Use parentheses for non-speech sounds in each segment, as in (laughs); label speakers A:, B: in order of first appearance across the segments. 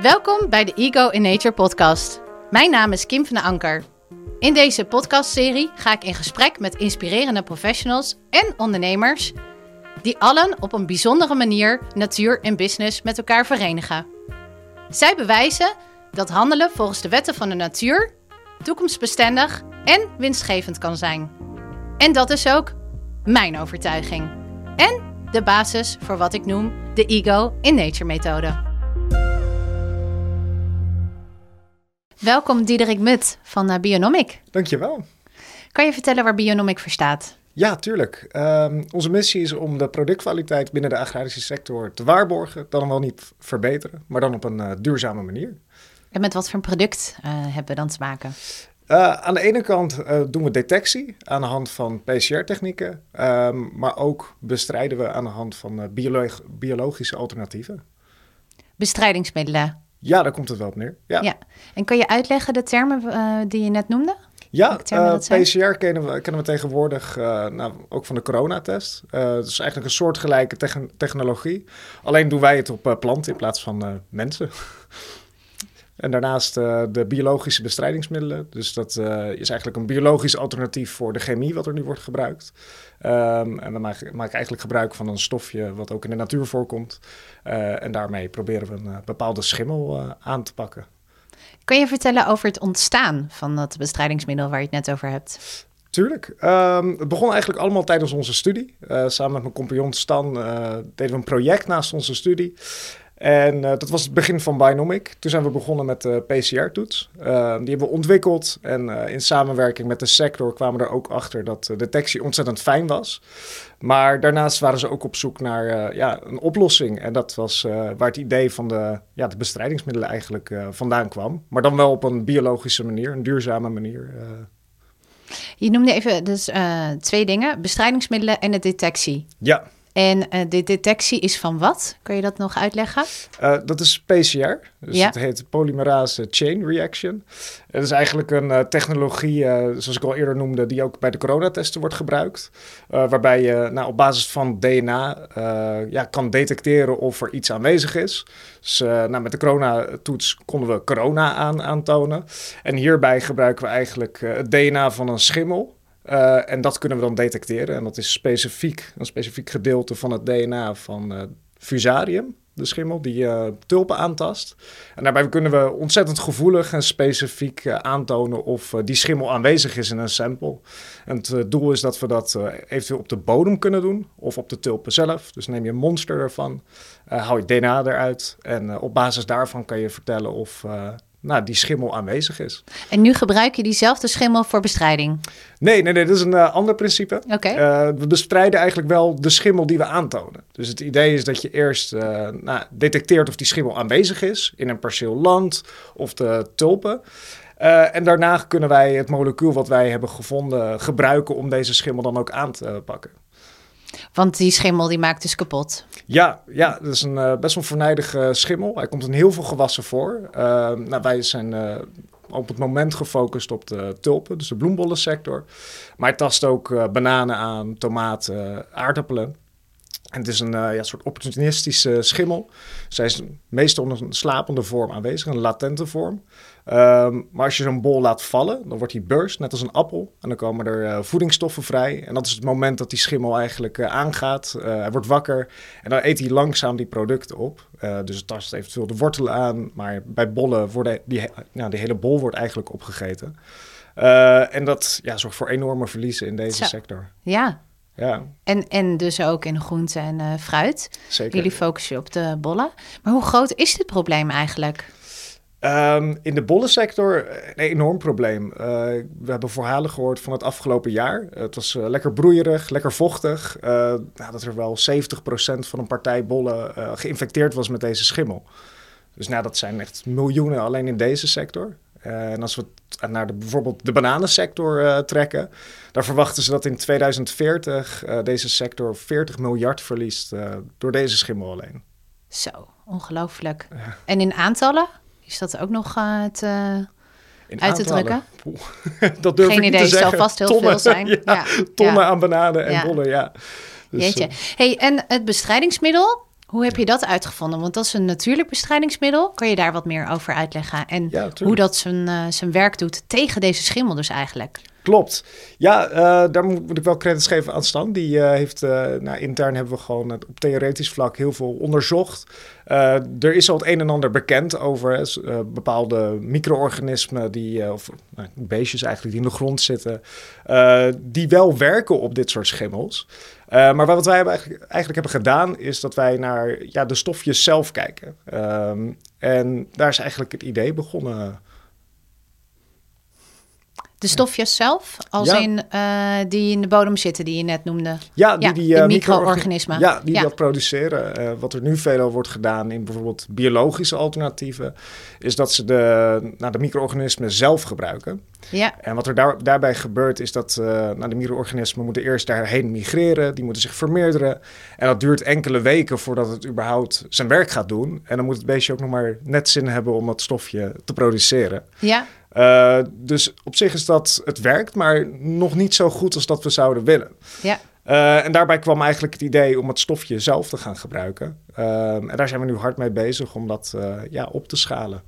A: Welkom bij de Ego in Nature podcast. Mijn naam is Kim van de Anker. In deze podcastserie ga ik in gesprek met inspirerende professionals en ondernemers die allen op een bijzondere manier natuur en business met elkaar verenigen. Zij bewijzen dat handelen volgens de wetten van de natuur toekomstbestendig en winstgevend kan zijn. En dat is ook mijn overtuiging. En de basis voor wat ik noem de Ego in Nature methode. Welkom Diederik Mut van uh, Bionomic.
B: Dankjewel.
A: Kan je vertellen waar Bionomic voor staat?
B: Ja, tuurlijk. Um, onze missie is om de productkwaliteit binnen de agrarische sector te waarborgen. Dan wel niet verbeteren, maar dan op een uh, duurzame manier.
A: En met wat voor een product uh, hebben we dan te maken?
B: Uh, aan de ene kant uh, doen we detectie aan de hand van PCR-technieken, um, maar ook bestrijden we aan de hand van biolog biologische alternatieven.
A: Bestrijdingsmiddelen?
B: Ja, daar komt het wel op neer. Ja.
A: ja. En kan je uitleggen de termen die je net noemde?
B: Ja, PCR kennen we, kennen we tegenwoordig nou, ook van de coronatest. het is eigenlijk een soortgelijke te technologie. Alleen doen wij het op planten in plaats van mensen. (laughs) En daarnaast uh, de biologische bestrijdingsmiddelen. Dus dat uh, is eigenlijk een biologisch alternatief voor de chemie wat er nu wordt gebruikt. Um, en we maken, maken, eigenlijk gebruik van een stofje wat ook in de natuur voorkomt. Uh, en daarmee proberen we een bepaalde schimmel aan te pakken.
A: Kan je vertellen over het ontstaan van dat bestrijdingsmiddel waar je het net over hebt?
B: Tuurlijk. Um, het begon eigenlijk allemaal tijdens onze studie. samen met mijn compagnon Stan deden we een project naast onze studie. En uh, dat was het begin van Binomic. Toen zijn we begonnen met de PCR-toets. Uh, die hebben we ontwikkeld en uh, in samenwerking met de sector kwamen we er ook achter dat de detectie ontzettend fijn was. Maar daarnaast waren ze ook op zoek naar ja, een oplossing. En dat was waar het idee van de, ja, de bestrijdingsmiddelen eigenlijk vandaan kwam. Maar dan wel op een biologische manier, een duurzame manier.
A: Je noemde even dus twee dingen, bestrijdingsmiddelen en de detectie.
B: Ja.
A: En uh, de detectie is van wat? Kun je dat nog uitleggen?
B: Uh, dat is PCR. Dus ja. het heet polymerase chain reaction. Het is eigenlijk een uh, technologie, zoals ik al eerder noemde, die ook bij de coronatesten wordt gebruikt. waarbij je nou, op basis van DNA ja, kan detecteren of er iets aanwezig is. Dus nou, met de coronatoets konden we corona aan, aantonen. En hierbij gebruiken we eigenlijk het DNA van een schimmel. Uh, en dat kunnen we dan detecteren. En dat is specifiek, een specifiek gedeelte van het DNA van uh, Fusarium, de schimmel, die uh, tulpen aantast. En daarbij kunnen we ontzettend gevoelig en specifiek aantonen of die schimmel aanwezig is in een sample. En het doel is dat we dat eventueel op de bodem kunnen doen of op de tulpen zelf. Dus neem je een monster ervan, haal je DNA eruit en op basis daarvan kan je vertellen of nou, die schimmel aanwezig is.
A: En nu gebruik je diezelfde schimmel voor bestrijding?
B: Nee, nee, nee dat is een uh, ander principe.
A: Okay.
B: Uh, we bestrijden eigenlijk wel de schimmel die we aantonen. Dus het idee is dat je eerst uh, nou, detecteert of die schimmel aanwezig is in een perceel land of de tulpen. en daarna kunnen wij het molecuul wat wij hebben gevonden gebruiken om deze schimmel dan ook aan te pakken.
A: Want die schimmel die maakt dus kapot.
B: Ja, ja dat is een uh, best wel vernijdige schimmel. Hij komt in heel veel gewassen voor. Uh, nou, wij zijn uh, op het moment gefocust op de tulpen, dus de bloembollensector. Maar hij tast ook bananen aan, tomaten, aardappelen. En het is een ja, soort opportunistische schimmel. Zij is meestal in een slapende vorm aanwezig, een latente vorm. Um, maar als je zo'n bol laat vallen, dan wordt die burst, net als een appel. En dan komen er uh, voedingsstoffen vrij. En dat is het moment dat die schimmel eigenlijk uh, aangaat. Hij wordt wakker en dan eet hij langzaam die producten op. dus het tast eventueel de wortelen aan. Maar bij bollen worden die, nou, die hele bol wordt eigenlijk opgegeten. en dat ja, zorgt voor enorme verliezen in deze
A: Zo.
B: sector.
A: Ja,
B: ja.
A: En, en dus ook in groente en uh, fruit.
B: Zeker.
A: Jullie focussen op de bollen. Maar hoe groot is dit probleem eigenlijk?
B: Um, in de bollensector een enorm probleem. Uh, we hebben verhalen gehoord van het afgelopen jaar. Uh, het was uh, lekker broeierig, lekker vochtig. nou, dat er wel 70% van een partij bollen geïnfecteerd was met deze schimmel. Dus nou, dat zijn echt miljoenen alleen in deze sector. En als we naar de, bijvoorbeeld de bananensector trekken, daar verwachten ze dat in 2040 deze sector 40 miljard verliest door deze schimmel alleen.
A: Zo, ongelooflijk. Ja. En in aantallen? Is dat ook nog uit te drukken? (laughs)
B: dat durf
A: Geen
B: ik niet
A: idee,
B: zeggen.
A: zal vast heel
B: tonnen,
A: veel zijn. (laughs)
B: Ja,
A: Ja,
B: tonnen aan bananen en bollen, ja. Dus,
A: Jeetje.
B: eh,
A: Hey, en het bestrijdingsmiddel, Hoe heb je dat uitgevonden? Want dat is een natuurlijk bestrijdingsmiddel. Kan je daar wat meer over uitleggen? En hoe dat zijn, uh, zijn werk doet tegen deze schimmel dus eigenlijk?
B: Klopt. Ja, uh, daar moet, ik wel credits geven aan Stan. Die uh, heeft, uh, nou, intern hebben we gewoon op theoretisch vlak heel veel onderzocht. er is al het een en ander bekend over bepaalde micro-organismen, die, of nou, beestjes eigenlijk, die in de grond zitten, die wel werken op dit soort schimmels. maar wat wij hebben eigenlijk, eigenlijk, hebben gedaan, is dat wij naar ja, de stofjes zelf kijken. Um, en daar is eigenlijk het idee begonnen
A: de stofjes zelf, als in uh, die in de bodem zitten, die je net noemde.
B: Ja, die, die uh,
A: micro-organismen.
B: Ja, die dat produceren. Uh, wat er nu veel wordt gedaan in bijvoorbeeld biologische alternatieven, is dat ze de, nou, de micro-organismen zelf gebruiken.
A: Ja.
B: En wat er daar, daarbij gebeurt, is dat nou, de micro-organismen moeten eerst daarheen migreren, die moeten zich vermeerderen. En dat duurt enkele weken voordat het überhaupt zijn werk gaat doen. En dan moet het beestje ook nog maar net zin hebben om dat stofje te produceren.
A: Ja.
B: Uh, dus op zich is dat, het werkt, maar nog niet zo goed als dat we zouden willen.
A: Ja.
B: Uh, en daarbij kwam eigenlijk het idee om het stofje zelf te gaan gebruiken. Uh, en daar zijn we nu hard mee bezig om dat ja, op te schalen.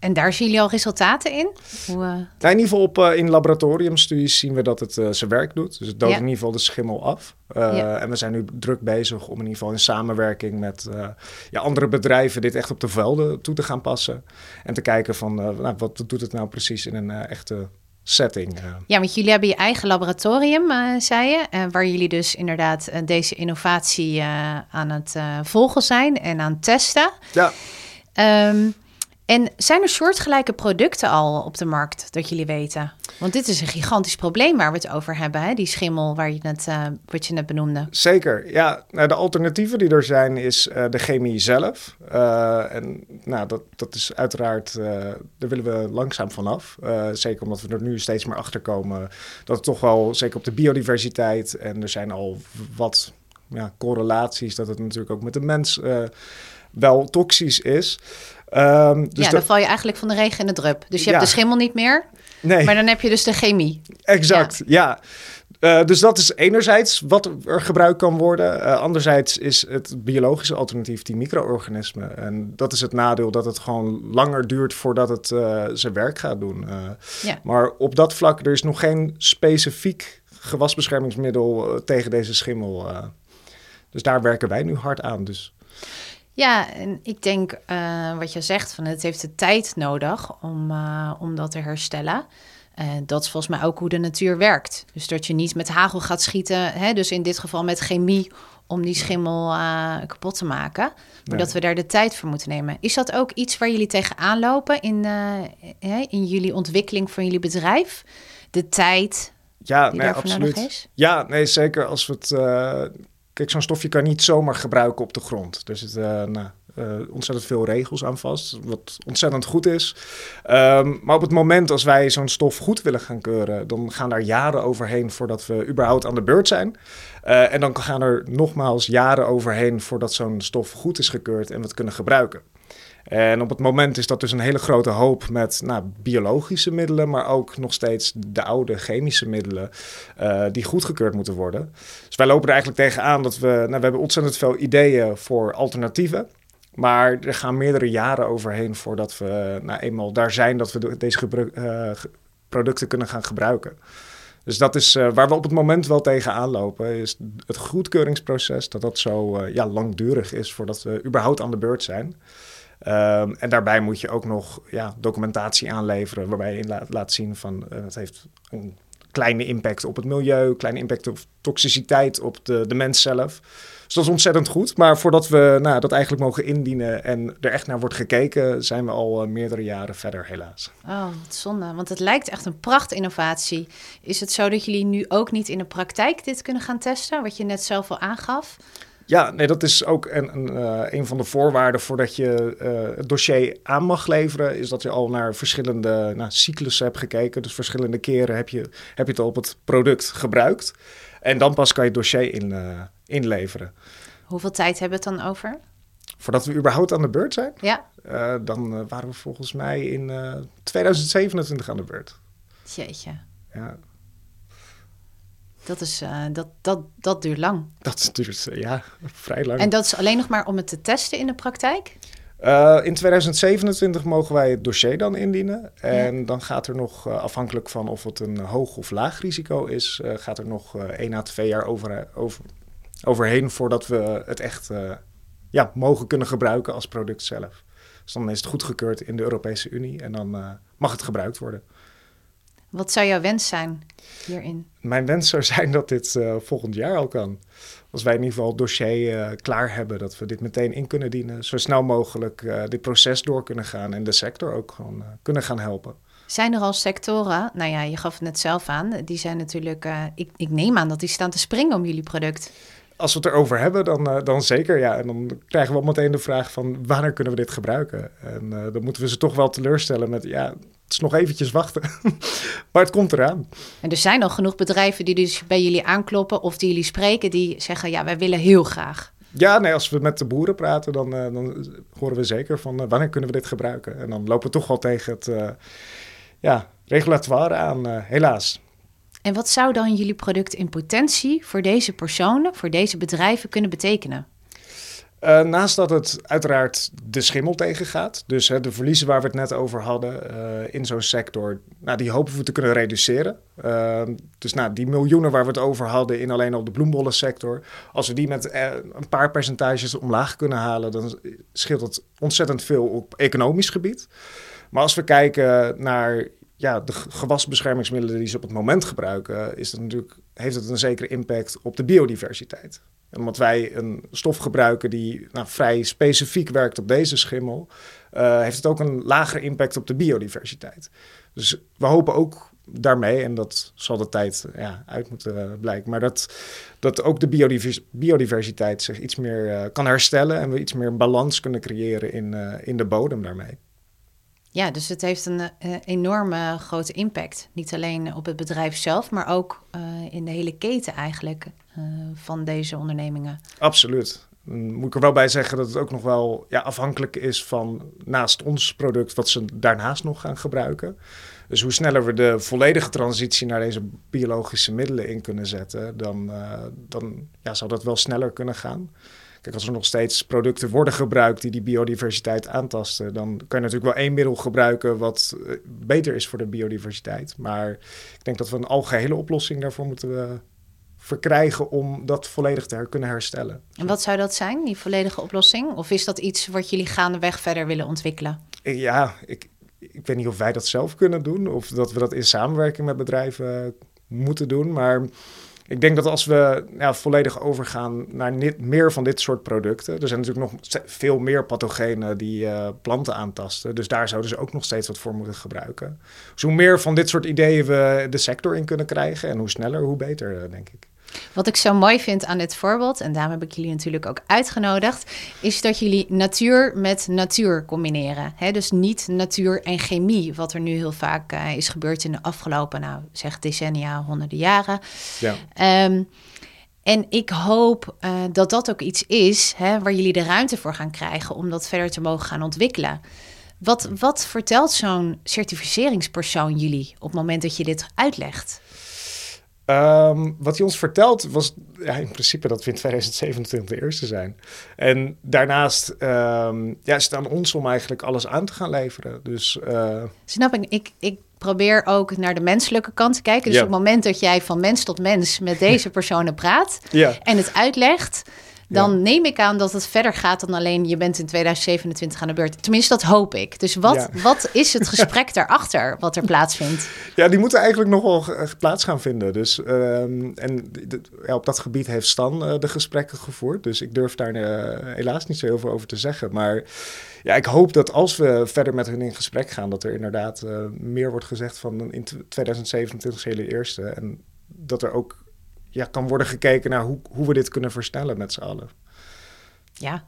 A: En daar zien jullie al resultaten in? Hoe, uh...
B: in ieder geval op, uh, in laboratoriumstudies zien we dat het uh, zijn werk doet. Dus het doodt in ieder geval de schimmel af. Ja. En we zijn nu druk bezig om in ieder geval in samenwerking met ja, andere bedrijven dit echt op de velden toe te gaan passen. En te kijken van nou, wat doet het nou precies in een echte setting.
A: Ja, want jullie hebben je eigen laboratorium, zei je, waar jullie dus inderdaad deze innovatie aan het volgen zijn en aan het testen.
B: Ja.
A: Um, en zijn er soortgelijke producten al op de markt dat jullie weten? Want dit is een gigantisch probleem waar we het over hebben, hè? die schimmel waar je net, uh, wat je net benoemde.
B: Zeker, ja. Nou, de alternatieven die er zijn is uh, de chemie zelf. Uh, en nou, dat, dat is uiteraard, daar willen we langzaam vanaf. zeker omdat we er nu steeds meer achter komen dat het toch wel, zeker op de biodiversiteit, en er zijn al wat ja, correlaties, dat het natuurlijk ook met de mens wel toxisch is.
A: Um, dus ja, dan val je eigenlijk van de regen in de drup. Dus je hebt de schimmel niet meer, nee. maar dan heb je dus de chemie.
B: Exact, ja. Uh, dus dat is enerzijds wat er gebruikt kan worden. Uh, anderzijds is het biologische alternatief die micro-organismen. En dat is het nadeel dat het gewoon langer duurt voordat het uh, zijn werk gaat doen.
A: Ja.
B: Maar op dat vlak, er is nog geen specifiek gewasbeschermingsmiddel tegen deze schimmel. Dus daar werken wij nu hard aan. Dus
A: ja, en ik denk uh, wat je zegt, van het heeft de tijd nodig om, uh, om dat te herstellen. Uh, dat is volgens mij ook hoe de natuur werkt. Dus dat je niet met hagel gaat schieten, hè, dus in dit geval met chemie, om die schimmel kapot te maken. Maar nee. dat we daar de tijd voor moeten nemen. Is dat ook iets waar jullie tegenaan lopen in, in jullie ontwikkeling van jullie bedrijf? De tijd
B: ja, nee, absoluut.
A: nodig is?
B: Ja, nee, zeker als we het Kijk, zo'n stofje kan niet zomaar gebruiken op de grond. Er zitten uh, nou, uh, ontzettend veel regels aan vast, wat ontzettend goed is. Um, maar op het moment als wij zo'n stof goed willen gaan keuren, dan gaan daar jaren overheen voordat we überhaupt aan de beurt zijn. Uh, en dan gaan er nogmaals jaren overheen voordat zo'n stof goed is gekeurd en we het kunnen gebruiken. En op het moment is dat dus een hele grote hoop met nou, biologische middelen, maar ook nog steeds de oude chemische middelen uh, die goedgekeurd moeten worden. Dus wij lopen er eigenlijk tegenaan dat we, nou, we hebben ontzettend veel ideeën voor alternatieven. Maar er gaan meerdere jaren overheen voordat we nou, eenmaal daar zijn dat we deze uh, producten kunnen gaan gebruiken. Dus dat is uh, waar we op het moment wel tegenaan lopen, is het goedkeuringsproces, dat dat zo ja, langdurig is voordat we überhaupt aan de beurt zijn. Um, en daarbij moet je ook nog ja, documentatie aanleveren waarbij je laat, laat zien van het heeft een kleine impact op het milieu, kleine impact op toxiciteit op de, de mens zelf. Dus dat is ontzettend goed. Maar voordat we nou, dat eigenlijk mogen indienen en er echt naar wordt gekeken, zijn we al uh, meerdere jaren verder, helaas.
A: Oh, wat zonde. Want het lijkt echt een prachtinnovatie. Is het zo dat jullie nu ook niet in de praktijk dit kunnen gaan testen, wat je net zelf al aangaf?
B: Ja, nee, dat is ook een, een, een van de voorwaarden voordat je uh, het dossier aan mag leveren. Is dat je al naar verschillende nou, cyclussen hebt gekeken. Dus verschillende keren heb je, heb je het al op het product gebruikt. En dan pas kan je het dossier in, uh, inleveren.
A: Hoeveel tijd hebben we het dan over?
B: Voordat we überhaupt aan de beurt zijn?
A: Ja.
B: dan waren we volgens mij in 2027 aan de beurt.
A: Jeetje.
B: Ja.
A: Dat, is, uh, dat, dat, dat duurt lang.
B: Dat duurt, ja, vrij lang.
A: En dat is alleen nog maar om het te testen in de praktijk?
B: Uh, in 2027 mogen wij het dossier dan indienen. En dan gaat er nog, afhankelijk van of het een hoog of laag risico is, gaat er nog één à twee jaar over, over, overheen voordat we het echt ja, mogen kunnen gebruiken als product zelf. Dus dan is het goedgekeurd in de Europese Unie en dan mag het gebruikt worden.
A: Wat zou jouw wens zijn hierin?
B: Mijn wens zou zijn dat dit volgend jaar al kan als wij in ieder geval het dossier uh, klaar hebben, dat we dit meteen in kunnen dienen, zo snel mogelijk uh, dit proces door kunnen gaan en de sector ook gewoon kunnen gaan helpen.
A: Zijn er al sectoren, nou ja, je gaf het net zelf aan, die zijn natuurlijk, ik, ik neem aan dat die staan te springen om jullie product.
B: Als we het erover hebben, dan, dan zeker ja. En dan krijgen we meteen de vraag van wanneer kunnen we dit gebruiken? En dan moeten we ze toch wel teleurstellen met ja, het is nog eventjes wachten. (laughs) maar het komt eraan.
A: En er zijn al genoeg bedrijven die dus bij jullie aankloppen of die jullie spreken, die zeggen: ja, wij willen heel graag.
B: Ja, nee, als we met de boeren praten, dan, uh, dan horen we zeker van wanneer kunnen we dit gebruiken. En dan lopen we toch wel tegen het ja, regulatoire aan, helaas.
A: En wat zou dan jullie product in potentie voor deze personen, voor deze bedrijven kunnen betekenen?
B: Uh, naast dat het uiteraard de schimmel tegengaat, dus hè, de verliezen waar we het net over hadden uh, in zo'n sector, nou, die hopen we te kunnen reduceren. Uh, dus nou, die miljoenen waar we het over hadden in alleen al de bloembollensector, als we die met een paar percentages omlaag kunnen halen, dan scheelt het ontzettend veel op economisch gebied. Maar als we kijken naar ja, de gewasbeschermingsmiddelen die ze op het moment gebruiken, is dat natuurlijk, heeft het een zekere impact op de biodiversiteit omdat wij een stof gebruiken die nou, vrij specifiek werkt op deze schimmel, uh, heeft het ook een lagere impact op de biodiversiteit. Dus we hopen ook daarmee, en dat zal de tijd ja, uit moeten blijken, maar dat, dat ook de biodivers biodiversiteit zich iets meer uh, kan herstellen en we iets meer balans kunnen creëren in, in de bodem daarmee.
A: Ja, dus het heeft een uh, enorme grote impact. Niet alleen op het bedrijf zelf, maar ook uh, in de hele keten eigenlijk uh, van deze ondernemingen.
B: Absoluut. Moet ik er wel bij zeggen dat het ook nog wel ja, afhankelijk is van naast ons product wat ze daarnaast nog gaan gebruiken. Dus hoe sneller we de volledige transitie naar deze biologische middelen in kunnen zetten, dan, dan ja, zou dat wel sneller kunnen gaan. Kijk, als er nog steeds producten worden gebruikt die die biodiversiteit aantasten, dan kan je natuurlijk wel één middel gebruiken wat eh, beter is voor de biodiversiteit. Maar ik denk dat we een algehele oplossing daarvoor moeten eh, verkrijgen om dat volledig te kunnen herstellen.
A: En wat zou dat zijn, die volledige oplossing? Of is dat iets wat jullie gaandeweg verder willen ontwikkelen?
B: Ja, ik, ik weet niet of wij dat zelf kunnen doen of dat we dat in samenwerking met bedrijven moeten doen. Maar ik denk dat als we volledig overgaan naar meer van dit soort producten. Er zijn natuurlijk nog veel meer pathogenen die uh, planten aantasten. Dus daar zouden ze ook nog steeds wat voor moeten gebruiken. Dus hoe meer van dit soort ideeën we de sector in kunnen krijgen en hoe sneller, hoe beter, eh, denk ik.
A: Wat ik zo mooi vind aan dit voorbeeld, en daarom heb ik jullie natuurlijk ook uitgenodigd, is dat jullie natuur met natuur combineren. He, dus niet natuur en chemie, wat er nu heel vaak uh, is gebeurd in de afgelopen, nou zeg decennia, honderden jaren. Ja. Um, en ik hoop uh, dat dat ook iets is hè, waar jullie de ruimte voor gaan krijgen om dat verder te mogen gaan ontwikkelen. Wat, wat vertelt zo'n certificeringspersoon jullie op het moment dat je dit uitlegt?
B: Um, wat hij ons vertelt was ja, in principe dat we in 2027 de eerste zijn. En daarnaast um, ja, is het aan ons om eigenlijk alles aan te gaan leveren. Dus, uh...
A: Snap ik. ik. Ik probeer ook naar de menselijke kant te kijken. Dus ja. op het moment dat jij van mens tot mens met deze (laughs) personen praat ja. en het uitlegt dan neem ik aan dat het verder gaat dan alleen je bent in 2027 aan de beurt. Tenminste, dat hoop ik. Dus wat, wat is het (laughs) gesprek daarachter wat er plaatsvindt?
B: Ja, die moeten eigenlijk nog wel plaats gaan vinden. Dus, um, en ja, op dat gebied heeft Stan uh, de gesprekken gevoerd. Dus ik durf daar uh, helaas niet zo heel veel over te zeggen. Maar ja, ik hoop dat als we verder met hun in gesprek gaan, dat er inderdaad uh, meer wordt gezegd van in 2027 hele eerste. En dat er ook ja, kan worden gekeken naar hoe, hoe we dit kunnen versnellen met z'n allen.
A: Ja.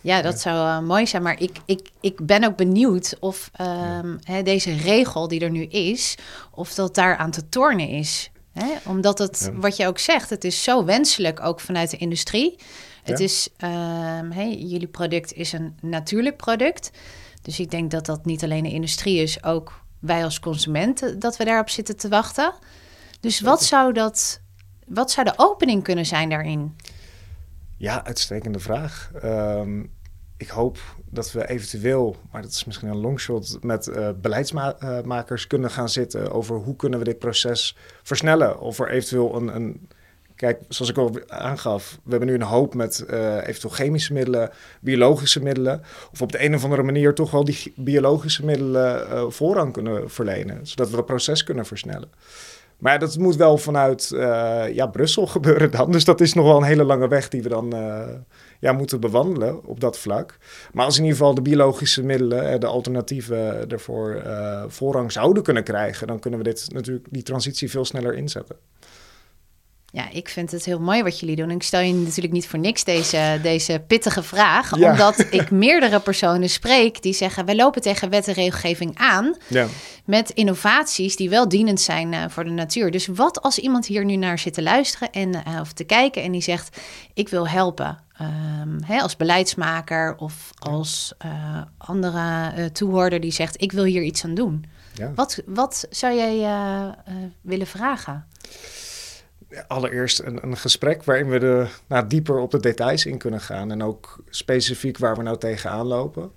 A: Ja, dat zou uh, mooi zijn. Maar ik, ik, ik ben ook benieuwd of um, hè, deze regel die er nu is, of dat daaraan te tornen is. Hè? Omdat het, wat je ook zegt, het is zo wenselijk, ook vanuit de industrie. Het is, um, hey, jullie product is een natuurlijk product. Dus ik denk dat dat niet alleen de industrie is, ook wij als consumenten, dat we daarop zitten te wachten. Dus wat zou dat wat zou de opening kunnen zijn daarin?
B: Ja, uitstekende vraag. Ehm, ik hoop dat we eventueel, maar dat is misschien een longshot, met uh, beleidsmakers kunnen gaan zitten over hoe kunnen we dit proces versnellen. Of er eventueel een, een Kijk, zoals ik al aangaf, we hebben nu een hoop met uh, eventueel chemische middelen, biologische middelen. Of op de een of andere manier toch wel die biologische middelen uh, voorrang kunnen verlenen, zodat we het proces kunnen versnellen. Maar dat moet wel vanuit uh, ja, Brussel (laughs) gebeuren dan. Dus dat is nog wel een hele lange weg die we dan ja, moeten bewandelen op dat vlak. Maar als in ieder geval de biologische middelen, de alternatieven ervoor voorrang zouden kunnen krijgen, dan kunnen we dit natuurlijk die transitie veel sneller inzetten.
A: Ja, ik vind het heel mooi wat jullie doen. ik stel je natuurlijk niet voor niks deze, deze pittige vraag. Omdat ik meerdere personen spreek die zeggen... we lopen tegen wet en regelgeving aan... Ja. met innovaties die wel dienend zijn uh, voor de natuur. Dus wat als iemand hier nu naar zit te luisteren en, uh, of te kijken... en die zegt, ik wil helpen. Um, hè, als beleidsmaker of als uh, andere toehoorder die zegt... ik wil hier iets aan doen. Ja. Wat, wat zou jij willen vragen?
B: Allereerst een, een gesprek waarin we de, nou, dieper op de details in kunnen gaan. En ook specifiek waar we nou tegenaan lopen.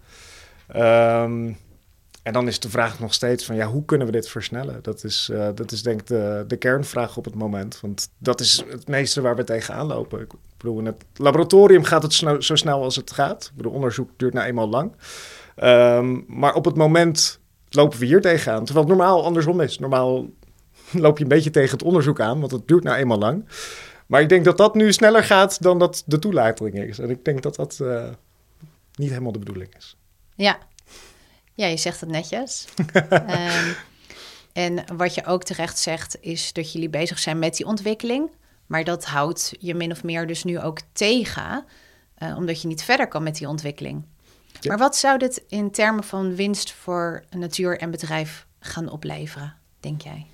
B: Um, en dan is de vraag nog steeds van ja, hoe kunnen we dit versnellen? Dat is, uh, dat is denk ik de, de kernvraag op het moment. Want dat is het meeste waar we tegenaan lopen. Ik bedoel, in het laboratorium gaat het snel, zo snel als het gaat. Ik bedoel, onderzoek duurt nou eenmaal lang. Um, maar op het moment lopen we hier tegenaan. Terwijl het normaal andersom is. Normaal (laughs) loop je een beetje tegen het onderzoek aan, want het duurt nou eenmaal lang. Maar ik denk dat dat nu sneller gaat dan dat de toelating is. En ik denk dat dat uh, niet helemaal de bedoeling is.
A: Ja, ja je zegt het netjes. um, (laughs) en wat je ook terecht zegt, is dat jullie bezig zijn met die ontwikkeling. Maar dat houdt je min of meer dus nu ook tegen, uh, omdat je niet verder kan met die ontwikkeling. Ja. Maar wat zou dit in termen van winst voor natuur en bedrijf gaan opleveren, denk jij?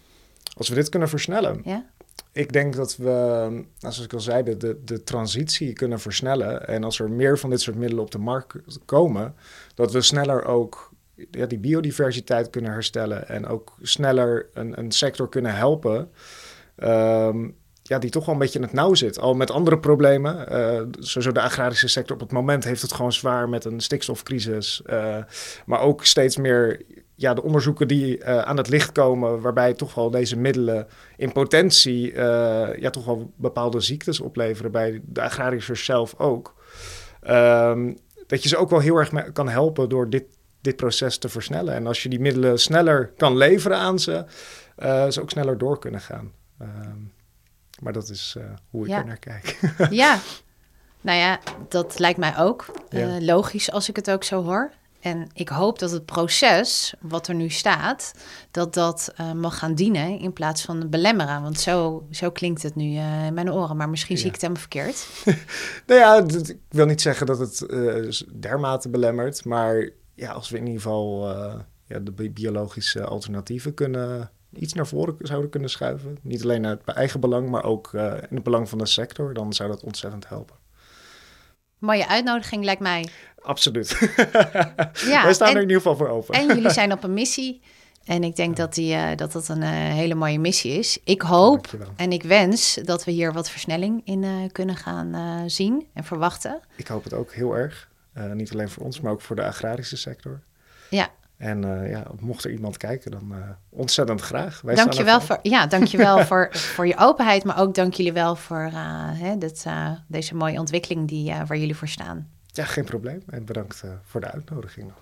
B: Als we dit kunnen versnellen. Ja? Ik denk dat we, nou, zoals ik al zei, de, de transitie kunnen versnellen. En als er meer van dit soort middelen op de markt komen, dat we sneller ook ja, die biodiversiteit kunnen herstellen. En ook sneller een, een sector kunnen helpen. Um, ja, die toch wel een beetje in het nauw zit. Al met andere problemen. Uh, sowieso de agrarische sector op het moment heeft het gewoon zwaar met een stikstofcrisis. Uh, maar ook steeds meer ja, de onderzoeken die uh, aan het licht komen, waarbij toch wel deze middelen in potentie uh, ja, toch wel bepaalde ziektes opleveren bij de agrariërs zelf ook. Um, dat je ze ook wel heel erg kan helpen door dit, dit proces te versnellen. En als je die middelen sneller kan leveren aan ze, uh, ze ook sneller door kunnen gaan. Um, maar dat is hoe ik ja. er naar kijk.
A: ja, nou ja, dat lijkt mij ook ja. logisch als ik het ook zo hoor. En ik hoop dat het proces wat er nu staat, dat dat uh, mag gaan dienen in plaats van belemmeren. Want zo, zo klinkt het nu uh, in mijn oren, maar misschien zie ik het helemaal verkeerd. (laughs)
B: nou ja, ik wil niet zeggen dat het uh, dermate belemmert, maar ja, als we in ieder geval ja, de biologische alternatieven kunnen iets naar voren zouden kunnen schuiven. Niet alleen uit eigen belang, maar ook in het belang van de sector, dan zou dat ontzettend helpen.
A: Mooie uitnodiging lijkt mij.
B: Absoluut. (laughs) ja, Wij staan er in ieder geval voor open.
A: en jullie (laughs) zijn op een missie. En ik denk dat, die, uh, dat dat een uh, hele mooie missie is. Ik hoop en ik wens dat we hier wat versnelling in uh, kunnen gaan zien en verwachten.
B: Ik hoop het ook heel erg. niet alleen voor ons, maar ook voor de agrarische sector. Ja. En uh, ja, mocht er iemand kijken, dan uh, ontzettend graag.
A: Wij dankjewel voor, ja, dankjewel (laughs) voor, voor je openheid, maar ook dank jullie wel voor uh, hè, dit, deze mooie ontwikkeling die, waar jullie voor staan.
B: Ja, geen probleem. En bedankt voor de uitnodiging nog.